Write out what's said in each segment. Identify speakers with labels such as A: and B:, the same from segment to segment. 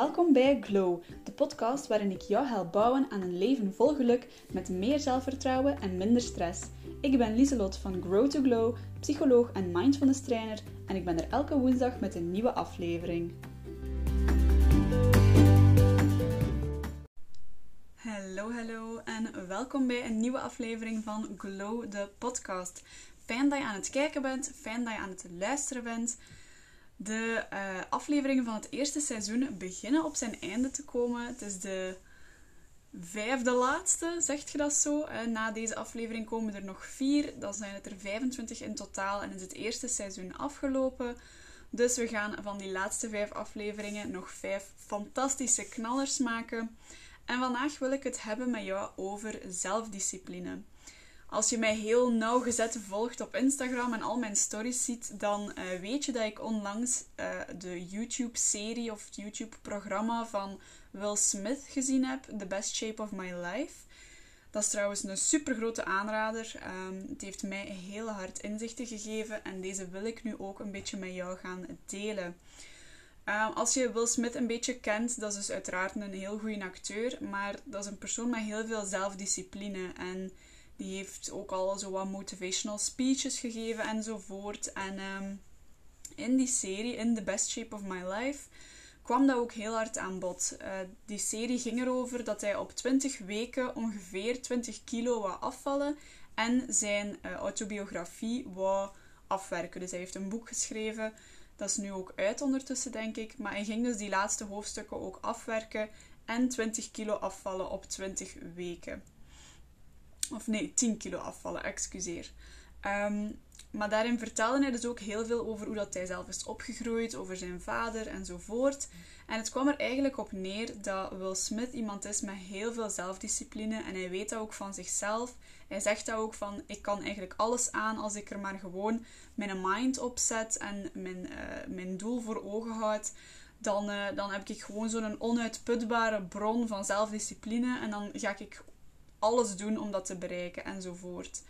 A: Welkom bij Glow, de podcast waarin ik jou help bouwen aan een leven vol geluk met meer zelfvertrouwen en minder stress. Ik ben Lieselot van Grow to Glow, psycholoog en mindfulness trainer en ik ben er elke woensdag met een nieuwe aflevering. Hallo, hallo en welkom bij een nieuwe aflevering van Glow, de podcast. Fijn dat je aan het kijken bent, fijn dat je aan het luisteren bent. De uh, afleveringen van het eerste seizoen beginnen op zijn einde te komen. Het is de vijfde laatste, zegt je dat zo? Uh, na deze aflevering komen er nog vier. Dan zijn het er 25 in totaal en is het eerste seizoen afgelopen. Dus we gaan van die laatste vijf afleveringen nog vijf fantastische knallers maken. En vandaag wil ik het hebben met jou over zelfdiscipline. Als je mij heel nauwgezet volgt op Instagram en al mijn stories ziet, dan uh, weet je dat ik onlangs uh, de YouTube-serie of YouTube-programma van Will Smith gezien heb, The Best Shape of My Life. Dat is trouwens een super grote aanrader. Um, het heeft mij heel hard inzichten gegeven en deze wil ik nu ook een beetje met jou gaan delen. Um, als je Will Smith een beetje kent, dat is dus uiteraard een heel goede acteur, maar dat is een persoon met heel veel zelfdiscipline en die heeft ook al zo wat motivational speeches gegeven enzovoort. En ehm, in die serie, in The Best Shape of My Life, kwam dat ook heel hard aan bod. Uh, die serie ging erover dat hij op 20 weken ongeveer 20 kilo wou afvallen en zijn uh, autobiografie wou afwerken. Dus hij heeft een boek geschreven. Dat is nu ook uit ondertussen, denk ik. Maar hij ging dus die laatste hoofdstukken ook afwerken en 20 kilo afvallen op 20 weken. Of nee, 10 kilo afvallen, excuseer. Um, maar daarin vertelde hij dus ook heel veel over hoe dat hij zelf is opgegroeid, over zijn vader enzovoort. En het kwam er eigenlijk op neer dat Will Smith iemand is met heel veel zelfdiscipline en hij weet dat ook van zichzelf. Hij zegt dat ook van, ik kan eigenlijk alles aan als ik er maar gewoon mijn mind op zet en mijn, uh, mijn doel voor ogen houd. Dan, uh, dan heb ik gewoon zo'n onuitputbare bron van zelfdiscipline en dan ga ik alles doen om dat te bereiken enzovoort.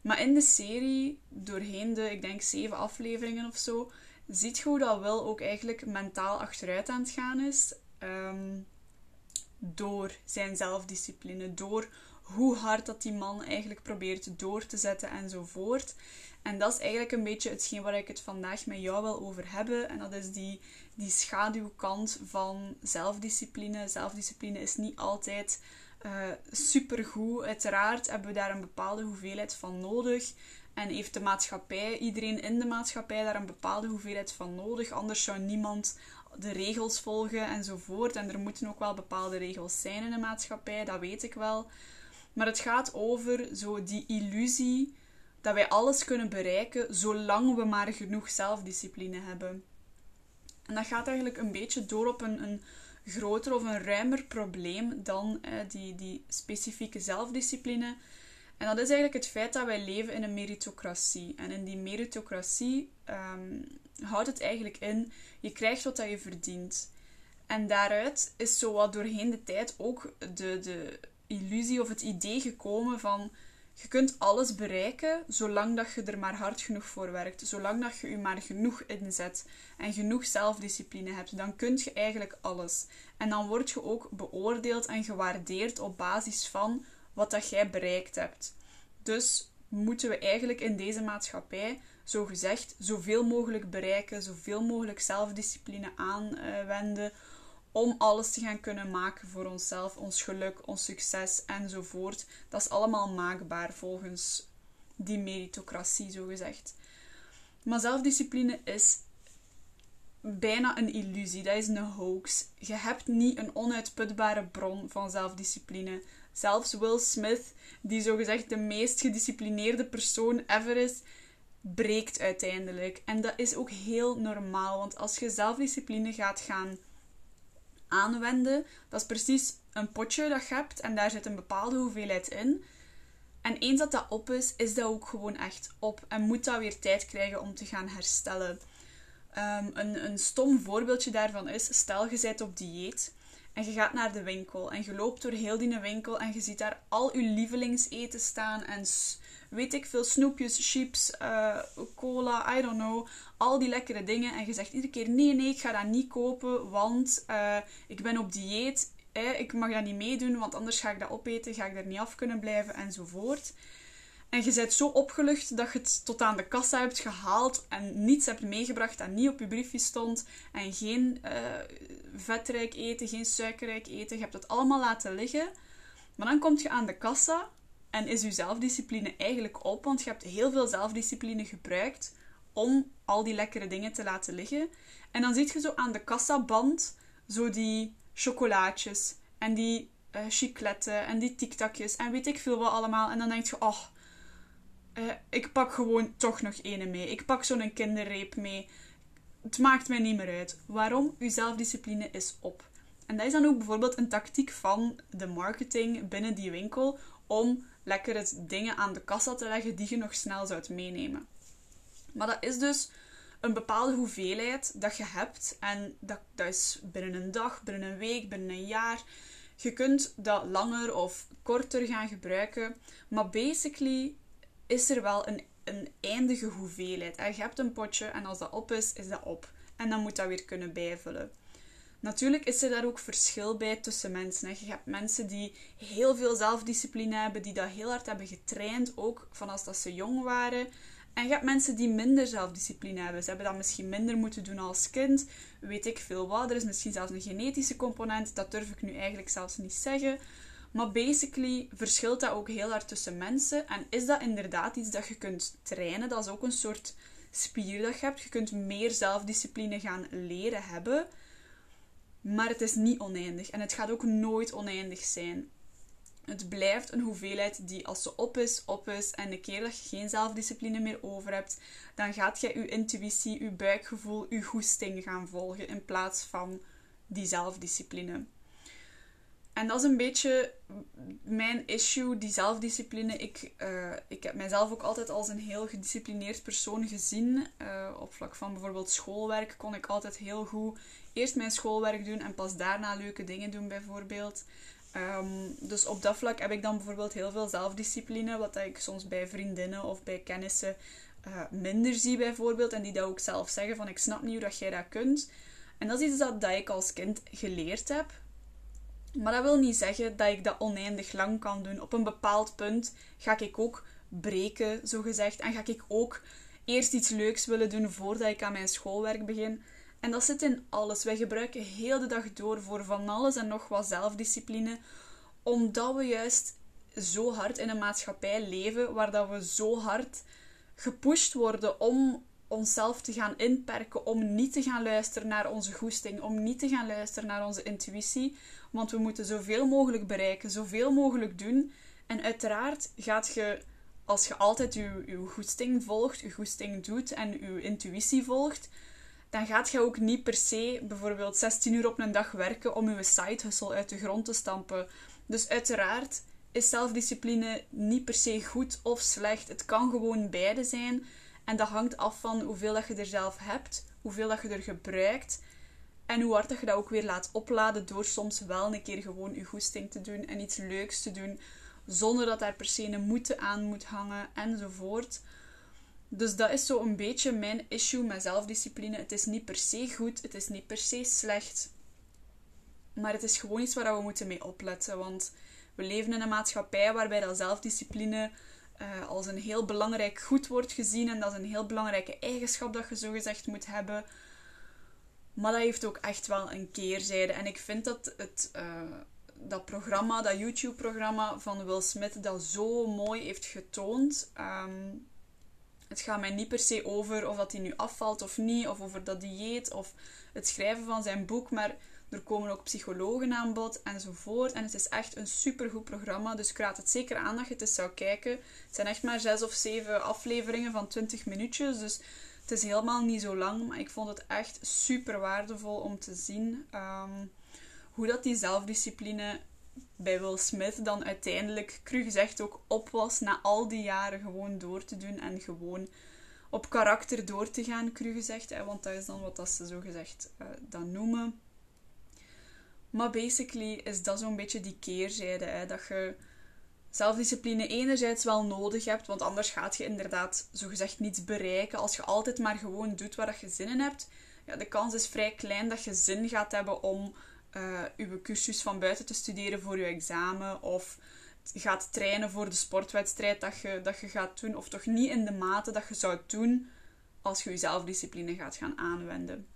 A: Maar in de serie, doorheen de, ik denk, zeven afleveringen of zo, ziet je hoe dat wel ook eigenlijk mentaal achteruit aan het gaan is. Um, door zijn zelfdiscipline, door hoe hard dat die man eigenlijk probeert door te zetten enzovoort. En dat is eigenlijk een beetje hetgeen waar ik het vandaag met jou wil over hebben. En dat is die, die schaduwkant van zelfdiscipline. Zelfdiscipline is niet altijd uh, supergoed. Uiteraard hebben we daar een bepaalde hoeveelheid van nodig. En heeft de maatschappij, iedereen in de maatschappij, daar een bepaalde hoeveelheid van nodig. Anders zou niemand de regels volgen enzovoort. En er moeten ook wel bepaalde regels zijn in de maatschappij, dat weet ik wel. Maar het gaat over zo die illusie dat wij alles kunnen bereiken zolang we maar genoeg zelfdiscipline hebben. En dat gaat eigenlijk een beetje door op een, een groter of een ruimer probleem dan eh, die, die specifieke zelfdiscipline. En dat is eigenlijk het feit dat wij leven in een meritocratie. En in die meritocratie um, houdt het eigenlijk in, je krijgt wat dat je verdient. En daaruit is zo wat doorheen de tijd ook de, de illusie of het idee gekomen van je kunt alles bereiken zolang dat je er maar hard genoeg voor werkt. Zolang dat je je maar genoeg inzet en genoeg zelfdiscipline hebt, dan kun je eigenlijk alles. En dan word je ook beoordeeld en gewaardeerd op basis van wat dat jij bereikt hebt. Dus moeten we eigenlijk in deze maatschappij, zo gezegd, zoveel mogelijk bereiken, zoveel mogelijk zelfdiscipline aanwenden om alles te gaan kunnen maken voor onszelf, ons geluk, ons succes enzovoort. Dat is allemaal maakbaar volgens die meritocratie, zo gezegd. Maar zelfdiscipline is bijna een illusie. Dat is een hoax. Je hebt niet een onuitputbare bron van zelfdiscipline. Zelfs Will Smith, die zogezegd de meest gedisciplineerde persoon ever is, breekt uiteindelijk. En dat is ook heel normaal, want als je zelfdiscipline gaat gaan aanwenden. Dat is precies een potje dat je hebt en daar zit een bepaalde hoeveelheid in. En eens dat dat op is, is dat ook gewoon echt op en moet dat weer tijd krijgen om te gaan herstellen. Um, een, een stom voorbeeldje daarvan is, stel je bent op dieet En je gaat naar de winkel en je loopt door heel die winkel en je ziet daar al je lievelingseten staan en weet ik veel, snoepjes, chips, uh, cola, I don't know. Al die lekkere dingen. En je zegt iedere keer: nee, nee, ik ga dat niet kopen, want uh, ik ben op dieet. Eh, ik mag dat niet meedoen, want anders ga ik dat opeten, ga ik er niet af kunnen blijven enzovoort. En je bent zo opgelucht dat je het tot aan de kassa hebt gehaald en niets hebt meegebracht dat niet op je briefje stond. En geen uh, vetrijk eten, geen suikerrijk eten. Je hebt het allemaal laten liggen. Maar dan kom je aan de kassa en is je zelfdiscipline eigenlijk op, want je hebt heel veel zelfdiscipline gebruikt om al die lekkere dingen te laten liggen. En dan zie je zo aan de kassaband zo die chocolaatjes en die uh, chicletten en die tiktakjes en weet ik veel wat allemaal. En dan denk je, oh, uh, ik pak gewoon toch nog ene mee. Ik pak zo'n kinderreep mee. Het maakt mij niet meer uit. Waarom? Uw zelfdiscipline is op. En dat is dan ook bijvoorbeeld een tactiek van de marketing binnen die winkel om lekkere dingen aan de kassa te leggen die je nog snel zou meenemen. Maar dat is dus een bepaalde hoeveelheid dat je hebt. En dat, dat is binnen een dag, binnen een week, binnen een jaar. Je kunt dat langer of korter gaan gebruiken. Maar basically is er wel een, een eindige hoeveelheid. Je hebt een potje en als dat op is, is dat op. En dan moet dat weer kunnen bijvullen. Natuurlijk is er daar ook verschil bij tussen mensen. Je hebt mensen die heel veel zelfdiscipline hebben, die dat heel hard hebben getraind, ook vanaf dat ze jong waren. En je hebt mensen die minder zelfdiscipline hebben. Ze hebben dat misschien minder moeten doen als kind. Weet ik veel wat. Er is misschien zelfs een genetische component. Dat durf ik nu eigenlijk zelfs niet zeggen. Maar basically verschilt dat ook heel hard tussen mensen. En is dat inderdaad iets dat je kunt trainen? Dat is ook een soort spier dat je hebt. Je kunt meer zelfdiscipline gaan leren hebben. Maar het is niet oneindig. En het gaat ook nooit oneindig zijn. Het blijft een hoeveelheid die als ze op is, op is. En de keer dat je geen zelfdiscipline meer over hebt, dan gaat je je intuïtie, je buikgevoel, je goesting gaan volgen in plaats van die zelfdiscipline. En dat is een beetje mijn issue, die zelfdiscipline. Ik, uh, ik heb mijzelf ook altijd als een heel gedisciplineerd persoon gezien. Uh, op vlak van bijvoorbeeld schoolwerk kon ik altijd heel goed eerst mijn schoolwerk doen en pas daarna leuke dingen doen, bijvoorbeeld. Um, dus op dat vlak heb ik dan bijvoorbeeld heel veel zelfdiscipline, wat ik soms bij vriendinnen of bij kennissen uh, minder zie, bijvoorbeeld. En die dat ook zelf zeggen: van ik snap niet hoe dat jij dat kunt. En dat is iets dat, dat ik als kind geleerd heb. Maar dat wil niet zeggen dat ik dat oneindig lang kan doen. Op een bepaald punt ga ik ook breken, zo gezegd. En ga ik ook eerst iets leuks willen doen voordat ik aan mijn schoolwerk begin. En dat zit in alles. Wij gebruiken heel de dag door voor van alles en nog wat zelfdiscipline. Omdat we juist zo hard in een maatschappij leven waar dat we zo hard gepusht worden om onszelf te gaan inperken, om niet te gaan luisteren naar onze goesting, om niet te gaan luisteren naar onze intuïtie. Want we moeten zoveel mogelijk bereiken, zoveel mogelijk doen. En uiteraard gaat je, als je altijd je, je goesting volgt, je goesting doet en je intuïtie volgt, dan gaat je ook niet per se bijvoorbeeld 16 uur op een dag werken om je side uit de grond te stampen. Dus uiteraard is zelfdiscipline niet per se goed of slecht. Het kan gewoon beide zijn. En dat hangt af van hoeveel dat je er zelf hebt, hoeveel dat je er gebruikt. En hoe hard dat je dat ook weer laat opladen door soms wel een keer gewoon je goesting te doen en iets leuks te doen. Zonder dat daar per se een moeten aan moet hangen enzovoort. Dus dat is zo een beetje mijn issue met zelfdiscipline. Het is niet per se goed, het is niet per se slecht. Maar het is gewoon iets waar we moeten mee opletten. Want we leven in een maatschappij waarbij dat zelfdiscipline uh, als een heel belangrijk goed wordt gezien. En dat is een heel belangrijke eigenschap dat je zo gezegd moet hebben. Maar dat heeft ook echt wel een keerzijde. En ik vind dat het, uh, dat programma, dat YouTube-programma van Will Smith, dat zo mooi heeft getoond. Um, het gaat mij niet per se over of dat hij nu afvalt of niet, of over dat dieet of het schrijven van zijn boek, maar er komen ook psychologen aan bod enzovoort. En het is echt een supergoed programma, dus ik raad het zeker aan dat je het eens zou kijken. Het zijn echt maar zes of zeven afleveringen van 20 minuutjes, dus het is helemaal niet zo lang, maar ik vond het echt super waardevol om te zien um, hoe dat die zelfdiscipline bij Will Smith dan uiteindelijk, cru gezegd, ook op was na al die jaren gewoon door te doen en gewoon op karakter door te gaan, cru gezegd. Hè, want dat is dan wat dat ze zo gezegd uh, dan noemen. Maar basically is dat zo'n beetje die keerzijde. Hè? Dat je zelfdiscipline enerzijds wel nodig hebt, want anders gaat je inderdaad zogezegd niets bereiken. Als je altijd maar gewoon doet waar je zin in hebt, ja, de kans is vrij klein dat je zin gaat hebben om je cursus van buiten te studeren voor je examen of gaat trainen voor de sportwedstrijd dat je, dat je gaat doen, of toch niet in de mate dat je zou doen als je je zelfdiscipline gaat gaan aanwenden.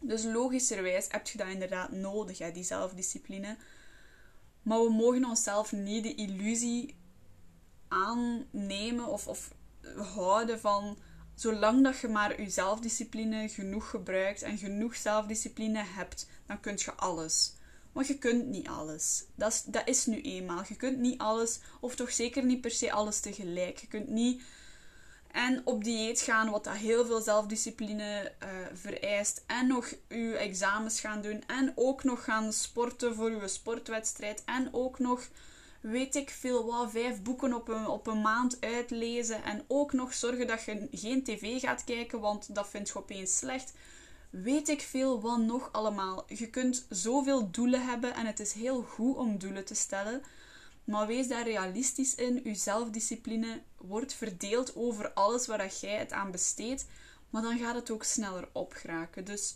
A: Dus logischerwijs heb je dat inderdaad nodig, hè, die zelfdiscipline. Maar we mogen onszelf niet de illusie aannemen of, of houden van zolang dat je maar je zelfdiscipline genoeg gebruikt en genoeg zelfdiscipline hebt, dan kun je alles. Maar je kunt niet alles. Dat is, dat is nu eenmaal. Je kunt niet alles, of toch zeker niet per se alles tegelijk. Je kunt niet en op dieet gaan, wat dat heel veel zelfdiscipline uh, vereist. En nog je examens gaan doen. En ook nog gaan sporten voor je sportwedstrijd. En ook nog, weet ik veel wat, vijf boeken op een, op een maand uitlezen. En ook nog zorgen dat je geen tv gaat kijken, want dat vind je opeens slecht. Weet ik veel wat nog allemaal. Je kunt zoveel doelen hebben en het is heel goed om doelen te stellen. Maar wees daar realistisch in. Uw zelfdiscipline wordt verdeeld over alles waar jij het aan besteedt. Maar dan gaat het ook sneller opgeraken. Dus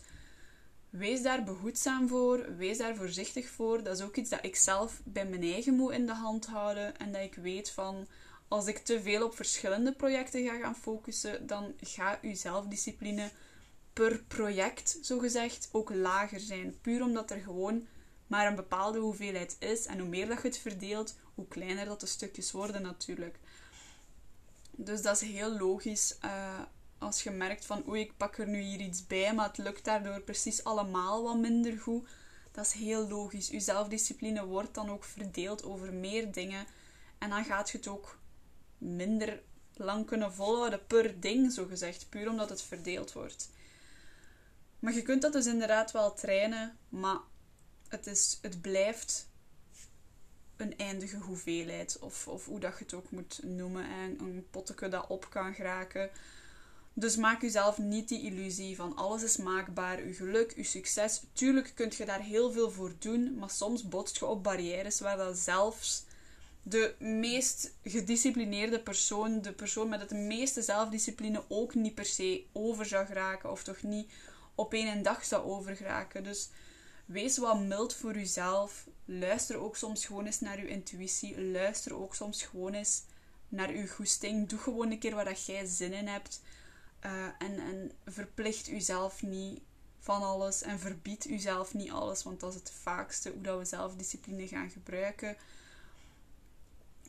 A: wees daar behoedzaam voor. Wees daar voorzichtig voor. Dat is ook iets dat ik zelf bij mijn eigen moet in de hand houden. En dat ik weet van... Als ik te veel op verschillende projecten ga gaan focussen, dan gaat uw zelfdiscipline per project, zogezegd, ook lager zijn. Puur omdat er gewoon maar een bepaalde hoeveelheid is. En hoe meer dat je het verdeelt, hoe kleiner dat de stukjes worden natuurlijk. Dus dat is heel logisch. Uh, als je merkt van oei, ik pak er nu hier iets bij, maar het lukt daardoor precies allemaal wat minder goed. Dat is heel logisch. Je zelfdiscipline wordt dan ook verdeeld over meer dingen. En dan gaat je het ook minder lang kunnen volhouden per ding, zo gezegd. Puur omdat het verdeeld wordt. Maar je kunt dat dus inderdaad wel trainen, maar het, is, het blijft een eindige hoeveelheid. Of, of hoe dat je het ook moet noemen. En een potteke dat op kan geraken. Dus maak jezelf niet die illusie van alles is maakbaar. Je geluk, je succes. Tuurlijk kun je daar heel veel voor doen. Maar soms botst je op barrières waar dat zelfs de meest gedisciplineerde persoon, de persoon met het meeste zelfdiscipline, ook niet per se over zou geraken. Of toch niet op één dag zou overgeraken. Dus wees wat mild voor jezelf. Luister ook soms gewoon eens naar je intuïtie. Luister ook soms gewoon eens naar je goesting. Doe gewoon een keer waar dat jij zin in hebt. Uh, en, en verplicht jezelf niet van alles. En verbied jezelf niet alles. Want dat is het vaakste hoe dat we zelfdiscipline gaan gebruiken.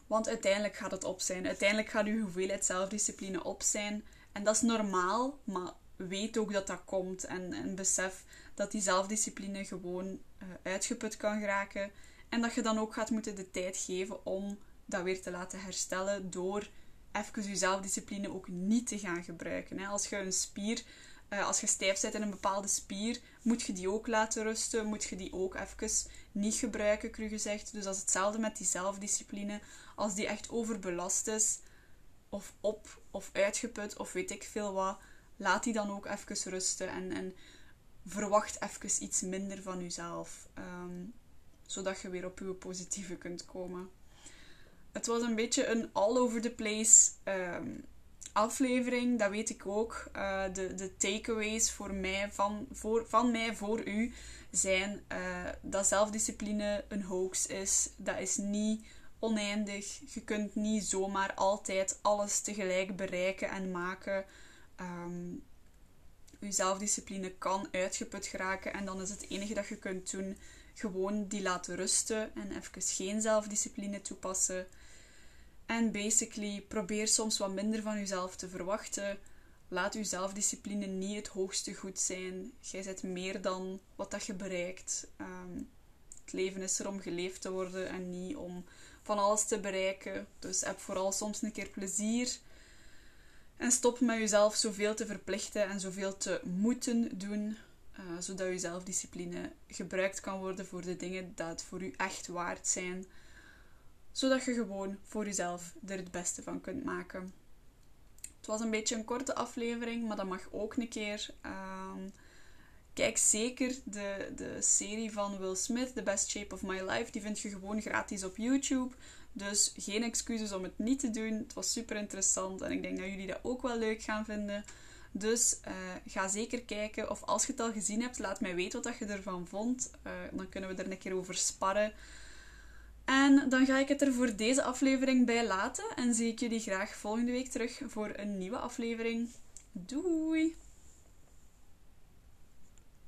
A: Want uiteindelijk gaat het op zijn. Uiteindelijk gaat uw hoeveelheid zelfdiscipline op zijn. En dat is normaal, maar weet ook dat dat komt. En, en besef dat die zelfdiscipline gewoon uh, uitgeput kan geraken. En dat je dan ook gaat moeten de tijd geven om dat weer te laten herstellen door even je zelfdiscipline ook niet te gaan gebruiken. Als je een spier, uh, als je stijf zit in een bepaalde spier, moet je die ook laten rusten, moet je die ook even niet gebruiken, cru gezegd. Dus dat is hetzelfde met die zelfdiscipline. Als die echt overbelast is, of op of uitgeput, of weet ik veel wat, laat die dan ook even rusten en, en verwacht even iets minder van jezelf. Ehm, zodat je weer op je positieve kunt komen. Het was een beetje een all over the place ehm, aflevering, dat weet ik ook. Uh, de, de takeaways voor mij, van, voor, van mij voor u zijn uh, dat zelfdiscipline een hoax is. Dat is niet oneindig. Je kunt niet zomaar altijd alles tegelijk bereiken en maken. Um, je zelfdiscipline kan uitgeput geraken en dan is het enige dat je kunt doen gewoon die laten rusten en even geen zelfdiscipline toepassen. En basically probeer soms wat minder van jezelf te verwachten. Laat je zelfdiscipline niet het hoogste goed zijn. Jij zet meer dan wat dat je bereikt. Ehm, het leven is er om geleefd te worden en niet om van alles te bereiken. Dus heb vooral soms een keer plezier en stop met jezelf zoveel te verplichten en zoveel te moeten doen, uh, zodat je zelfdiscipline gebruikt kan worden voor de dingen dat voor u echt waard zijn, zodat je gewoon voor jezelf er het beste van kunt maken. Het was een beetje een korte aflevering, maar dat mag ook een keer. Uh, kijk zeker de, de serie van Will Smith, The Best Shape of My Life. Die vind je gewoon gratis op YouTube. Dus geen excuses om het niet te doen. Het was super interessant en ik denk dat jullie dat ook wel leuk gaan vinden. Dus uh, ga zeker kijken. Of als je het al gezien hebt, laat mij weten wat je ervan vond. Uh, dan kunnen we er een keer over sparren. En dan ga ik het er voor deze aflevering bij laten. En zie ik jullie graag volgende week terug voor een nieuwe aflevering. Doei!